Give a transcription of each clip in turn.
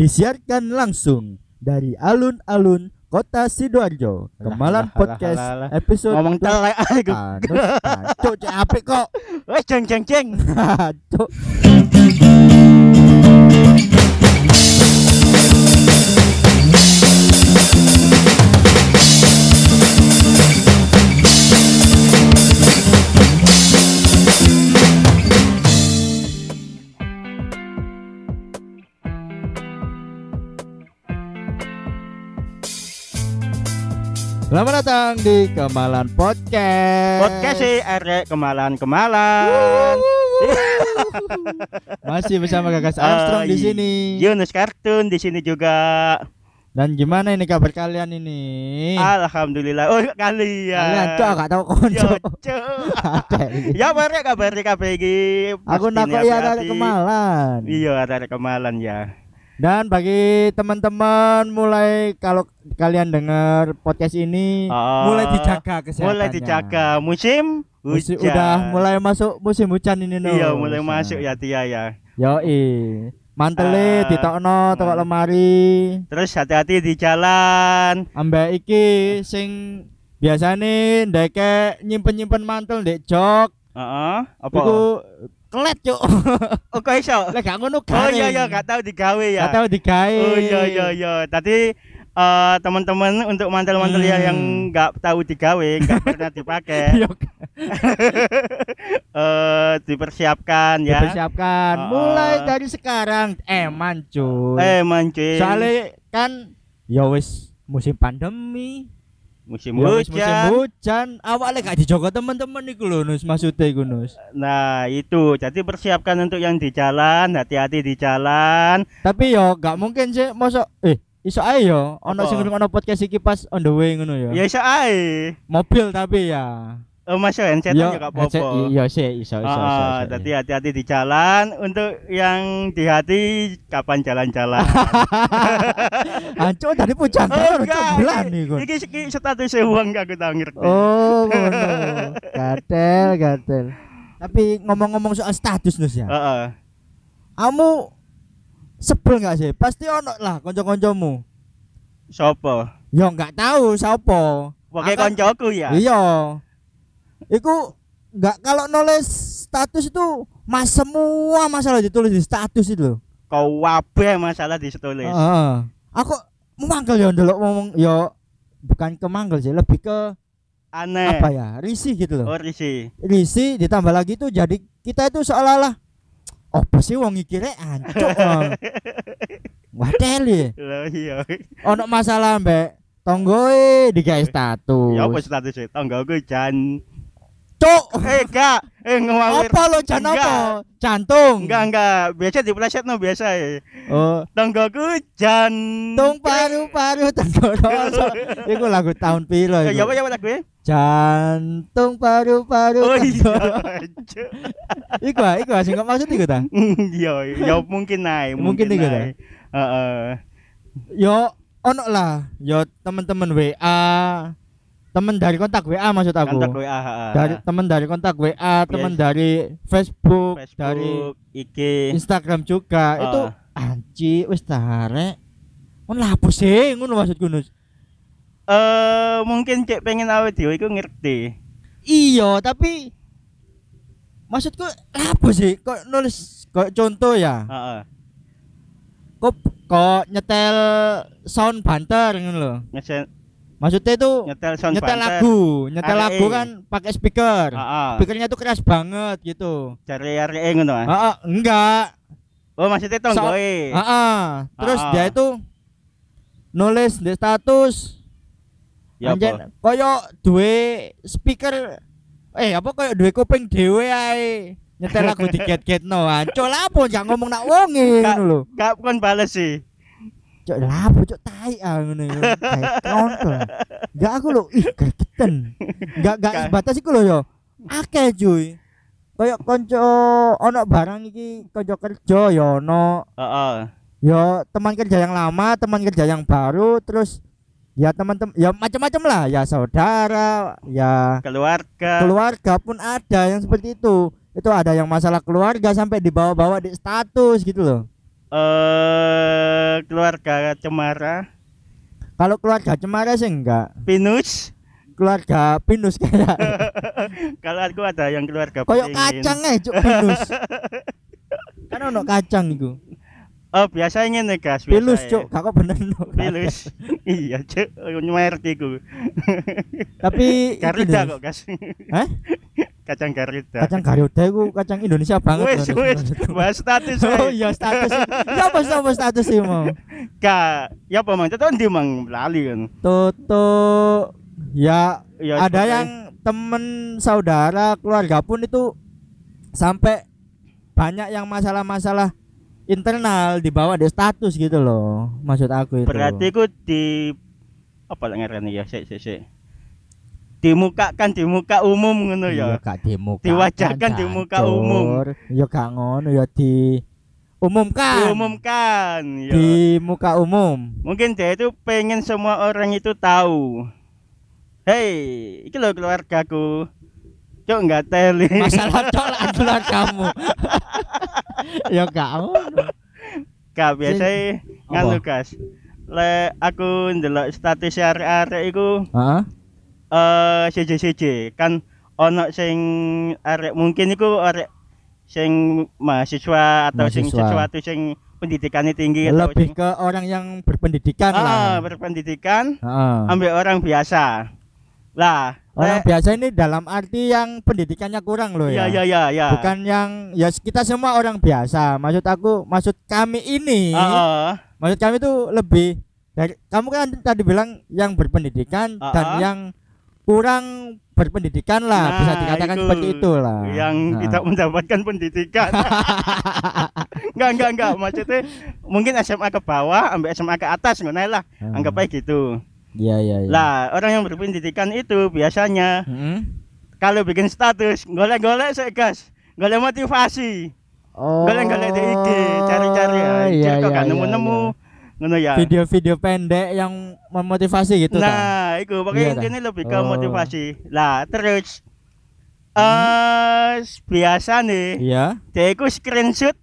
Disiarkan langsung dari alun-alun Kota Sidoarjo. Kemalan Podcast episode Ngomong telek aku. Cuk, cek apik kok. Wes jeng jeng jeng. Cuk. Selamat datang di Kemalan Podcast. Podcast sih arek kemalan kemalan. Masih bersama Gagas Armstrong di Eh, sini. Yunus kartun di sini juga. Dan gimana ini kabar kalian ini? Alhamdulillah. Oh kalian. Kalian cok gak tahu konco. Ya bare kabar kabeh iki. Aku nakok ya dari Kemalan. Iya, ada kemalan ya. Dan bagi teman-teman mulai kalau kalian dengar podcast ini Oh, mulai dijaga kesehatannya. Mulai dijaga musim Musim, hujan. udah mulai masuk musim hujan ini no. Iya, mulai masuk ya Tia ya. Yoi. Mantele Ah, ditokno toko ah. lemari. Terus hati-hati di jalan. Ambek iki sing biasane ndeke nyimpen-nyimpen mantel ndek jok. Heeh. Apa? Iku kelet cuk. Oh, kok iso? Lek gak ngono Oh iya iya gak tahu digawe ya. Gak tahu digawe. Oh iya iya iya. Tadi eh, teman-teman untuk mantel-mantel ya Hmm. yang nggak tahu digawe, nggak pernah dipakai, eh dipersiapkan ya. dipersiapkan Ah, mulai dari sekarang eman cuy. Eh mancing. Soalnya kan ya wis musim pandemi, musim ya wis musim hujan. hujan, awalnya gak dijogo teman-teman iku lho Nus maksudnya iku Nus. Nah itu, jadi persiapkan untuk yang di jalan, hati-hati di jalan. Tapi yo gak mungkin sih mosok eh iso ae yo ono sing ono podcast iki pas on the way ngono ya. Ya iso ae. Mobil tapi ya. Oh masuk handset Yo, ya gak headset- apa-apa. Iya sih iso iso. Ah, iso, jadi iya. hati-hati di jalan. Untuk yang di hati, kapan jalan-jalan? Anco tadi pujan terus bulan nih Oh, Iki iki status uang gak aku ngerti. Oh, ngono. Gatel, gatel. Tapi ngomong-ngomong soal status Nus ya. Heeh. Kamu sebel nggak sih? Pasti ono lah konco-koncomu. Sopo? Yo nggak tahu siapa. Pakai koncoku ya. Iya. Iku nggak kalau nulis status itu mas semua masalah ditulis di status itu loh. Kau wabe masalah ditulis. Heeh. Aku memanggil ya ndelok ngomong yo bukan ke manggil sih, lebih ke Aneh. apa ya? Risih gitu loh. Oh risi. Risih ditambah lagi tuh jadi kita itu seolah-olah apa sih wong iki rek ancuk. Wadel ya. Loh iya. Ono masalah mbek tonggoe digawe status. Ya apa status itu? Tanggaku jan. Cuk. Eh enggak. Eh ngawur. Apa lo jan apa? Jantung. Enggak enggak. Biasa di pleset no biasa ya. Oh, Tanggaku jan. tung paru-paru tenggoroso. Iku lagu tahun piro Ya iku? apa ya apa gue? Jantung paru-paru Oh iya. Iku ah, iku ah, sing kok maksud iku ta? Iya, ya mungkin naik. Mungkin iku ta? Heeh. Yo ono lah, yo teman-teman WA, teman dari kontak WA maksud aku. Kontak WA. Dari teman dari kontak WA, teman dari Facebook, dari Facebook, IG. Instagram juga. Ah. Itu anci wis tarek. Mun lapo sih ngono maksudku Nus. Eh mungkin cek pengen awet dhewe iku ngerti. Iya, tapi maksudku lapo sih kok nulis kok contoh ya. Heeh. Kok kok nyetel sound banter ngono lho. Maksudnya itu nyetel sound nyetel banter. lagu, nyetel RE. lagu kan pakai speaker. Heeh. Speakernya tuh keras banget gitu. Cari RE ngono ah. Heeh, enggak. Oh maksudnya tonggoe. Heeh. Terus dia itu nulis di status Ya anjen koyo duwe speaker eh apa koyo duwe kuping dhewe ae nyetel lagu diget-get no ancol apa jangan ngomong nak wonge Kak- ngono lho Gak kon bales sih. Cok lapo cok tai ah kayak kontol enggak aku lho ih gregetan. Enggak enggak sebatas iku lho yo. Akeh cuy. Koyo konco ono barang iki konco kerja yo ono. Heeh. yo teman kerja yang lama teman kerja yang baru terus ya teman-teman ya macam-macam lah. Ya saudara ya Keluarga. keluarga pun ada yang seperti itu. Itu ada yang masalah keluarga sampai dibawa-bawa di status gitu loh Eh keluarga Cemara, Kalau keluarga Cemara sih enggak. Pinus. Keluarga Pinus kayak Kalau aku ada yang keluarga koyok kacang eh cuk Pinus. kan ono kacang iku. Oh, biasanya nih gas. Pilus biasa cuk, ya. gak kok bener no. Pilus. iya, cuk. Merek iku. Tapi lho. kok, Gas. Hah? Kacang Garuda. Kacang Garuda iku kacang Indonesia banget. Wes, loh, wes. Bahas status. Oh iya status. Ya apa sih apa status sih mau? Ka, ya apa mang? Teton di mang lali kan. Toto ya Ya, ada yang temen saudara keluarga pun itu sampai banyak yang masalah-masalah internal dibawa di status gitu loh maksud aku itu berarti ku di apa lah ngarani ya, sik sik sik. Dimukakan di muka umum ngono Iya, ya. gak dimuka Diwajarkan di muka umum. ya gak ngono ya di umumkan Diumumkan. Ya. di muka umum Mungkin dia itu pengen semua orang itu tahu. Hei, iki loh keluargaku. Cok nggak teli. masalah colan keluargamu ya gak ngono Kak biasa nganu gas. Le aku ndelok status arek-arek iku Heeh. Eh CJ-CJ kan ono sing arek mungkin iku arek sing mahasiswa atau sing Mahasiswa. sesuatu sing pendidikannya tinggi atau lebih sing ke orang yang berpendidikan ah, lah berpendidikan Heeh. ambil orang biasa. Lah, Orang le- biasa ini dalam arti yang pendidikannya kurang loh ya ya. ya ya ya. Bukan yang ya kita semua orang biasa. Maksud aku, maksud kami ini, Heeh. maksud kami itu lebih dari kamu kan tadi bilang yang berpendidikan dan Ah, ah. yang kurang berpendidikan lah, bisa Nah, dikatakan itu. seperti itulah. yang Nah. tidak mendapatkan pendidikan. enggak, enggak, enggak. Maksudnya mungkin SMA ke bawah, ambil SMA ke atas, ngono lah. Hmm. Anggap aja gitu. Iya iya iya. Lah, orang yang berpendidikan itu biasanya Mm-mm. kalau bikin status, golek-golek saya gas. Golek motivasi. Oh. Golek-golek di IG, cari-cari anjir iya, kok iya, iya, nemu-nemu. Ngono ya. Video-video pendek yang memotivasi gitu kan. Nah, Iya, dah. intinya lebih ke Oh. motivasi. Lah, terus eh biasa nih Iya. dia itu screenshot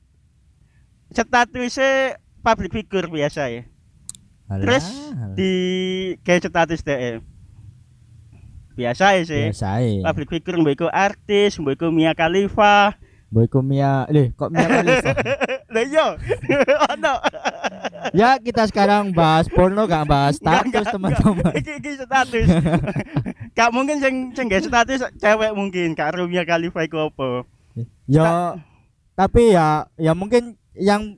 statusnya public figure biasa ya Terus di kayak status dia biasa ya sih biasa ya. public figure mbak iku artis mbak iku Mia Khalifa Boyko Mia, lih kok Mia Khalifa? lah iya ono ya kita sekarang bahas porno gak bahas status teman-teman. iki iki status. Gak mungkin sing sing status cewek mungkin. Karo Mia Khalifa iku apa. Ya tapi ya ya mungkin yang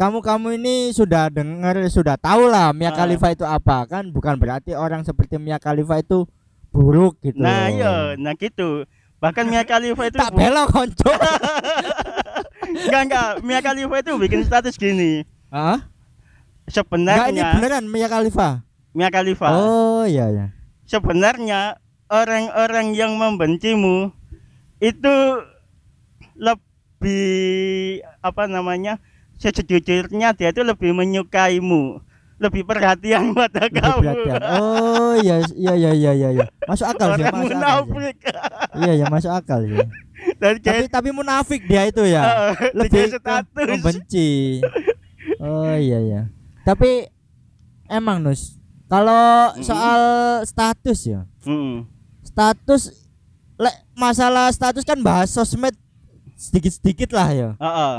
kamu-kamu ini sudah dengar sudah tahu lah Mia Ah. Khalifa itu apa kan? Bukan berarti orang seperti Mia Khalifa itu buruk gitu. nah iya. Nah gitu bahkan Mia Khalifa itu tak belok konco. enggak enggak Mia Khalifa itu bikin status gini Hah? Enggak ini sebenarnya beneran Mia Khalifa. Mia Khalifa Oh iya ya. sebenarnya orang-orang yang membencimu itu lebih apa namanya sejujurnya dia itu lebih menyukaimu lebih perhatian pada Lebih kamu perhatian. Oh iya iya iya iya iya. iya. Masuk akal sih, orang masuk akal. munafik Iya ya masuk akal sih. dan tapi kayak tapi munafik dia itu ya. lebih status membenci. Oh iya ya. Tapi emang Nus, kalau Mm. soal status ya, Mm. status lek masalah status kan bahas sosmed sedikit-sedikit lah ya. Heeh.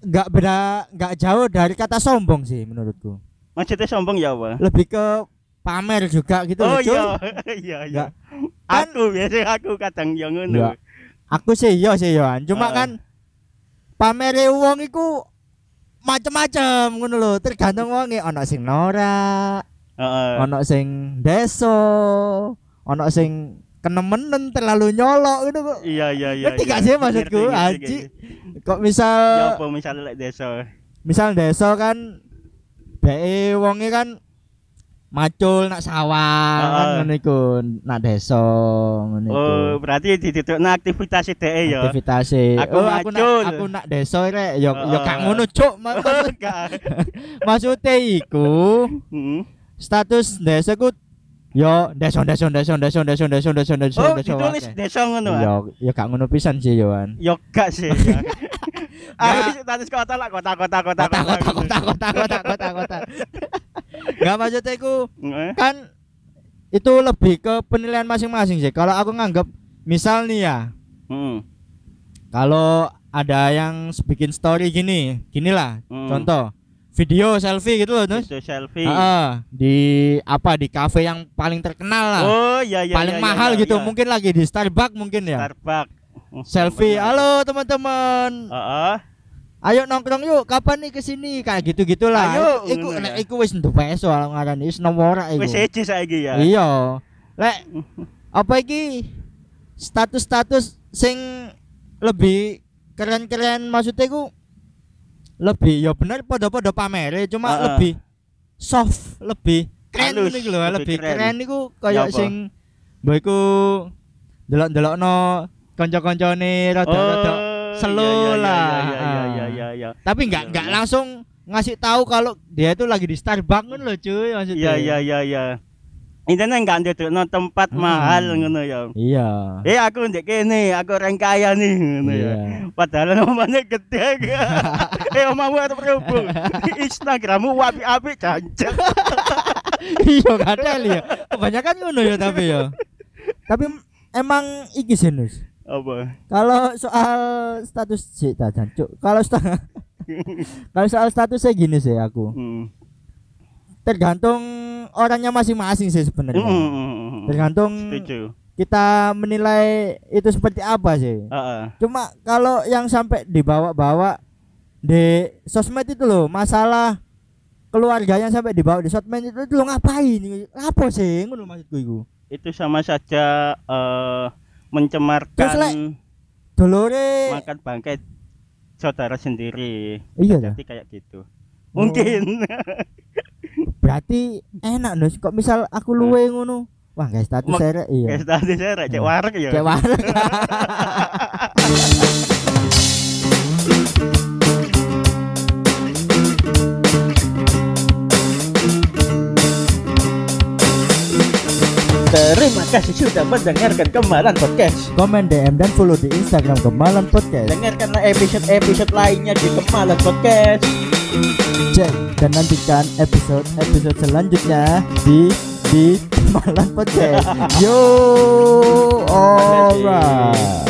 Nggak beda, nggak jauh dari kata sombong sih menurutku. maksudnya sombong ya apa Lebih ke pamer juga gitu oh iya iya iya Nggak. Kan- aku biasa aku kadang yang ngono Ya. Aku sih iya sih Yohan. Cuma Heeh. kan pamere wong iku macem-macem ngono lho, tergantung wonge ana sing norak, Heeh. ana sing deso, ana sing kenemenen terlalu nyolok gitu kok. iya iya iya Ngerti iya. gak sih maksudku, Haji? ngerti. Kok misal ya apa misalnya lek desa misal deso kan be wonge kan macul nak sawah kan Heeh. ngono iku, nak deso ngono iku. oh berarti ditutupno aktivitas DE ya aktivitas Aku oh, aku nak aku nak deso rek yo yo Heeh. gak ngono cuk Ma- maksud- maksudnya iku Hmm. status deso ku yo deso deso deso deso deso deso deso deso oh deso ditulis desa ngono yo yo gak ngono pisan sih Yohan yo gak sih. Aku status kota lah kota kota kota kota kota kota kota kota kota kota nggak maksudnya Eh, kan itu lebih ke penilaian masing-masing sih. Kalau aku nganggap misal nih ya hmm, kalau ada yang bikin story gini gini lah hmm. contoh video selfie gitu loh terus Itu selfie. Heeh, di apa di cafe yang paling terkenal lah Oh iya iya. paling iya, mahal iya, gitu iya. mungkin lagi di Starbucks mungkin ya Starbucks. Hmm, selfie halo teman-teman Heeh. ayo nongkrong yuk kapan nih ke sini kayak gitu gitulah Ayo, iku ngono lek ya. iku wis nduwe soal ngarani wis nomor iku Wis siji saiki ya. iya lek apa iki status-status sing lebih keren-keren maksudnya ku lebih ya bener pada-pada pamere cuma Heeh. lebih soft lebih keren niku lho lebih lebih keren. keren niku Ya kaya apa? sing mbok iku delok-delokno kanca-kancane rada-rada slow iya, iya, lah. Iya iya iya iya iya. iya. tapi nggak nggak langsung ngasih tahu kalau dia itu lagi di Starbucks kan loh cuy maksudnya Iya iya iya iya. Intinya enggak ndedekno tempat Hmm. mahal ngono ya. iya Eh aku ndek kene, aku orang kaya nih ngono ya. Padahal nomornya gede. eh omamu atau perhubung. Instagrammu wapi-api jancuk. iya kadal ya kebanyakan ngono ya tapi ya tapi emang iki sih Nus Apa? kalau soal status sih tak jancuk kalau sta kalau soal status saya gini sih aku Hmm. tergantung orangnya masing-masing sih sebenarnya Hmm. tergantung Setuju. kita menilai itu seperti apa sih Heeh. cuma kalau yang sampai dibawa-bawa di sosmed itu loh masalah keluarganya sampai dibawa di sosmed itu, itu lo ngapain apa sih ngono maksudku itu Itu sama saja eh mencemarkan Terus, Lek, dolore makan bangkai saudara sendiri. iya Jadi kayak gitu. Mungkin. berarti enak Nus kok misal aku luwe ngono wah guys status Mak- saya iya Kayak tadi saya cek warek ya. cek warung. Terima kasih sudah mendengarkan Kemalan Podcast. komen DM dan follow di Instagram Kemalan Podcast Dengarkanlah episode-episode lainnya di Kemalan Podcast. cek dan nantikan episode episode selanjutnya di di Kemalan Podcast yo alright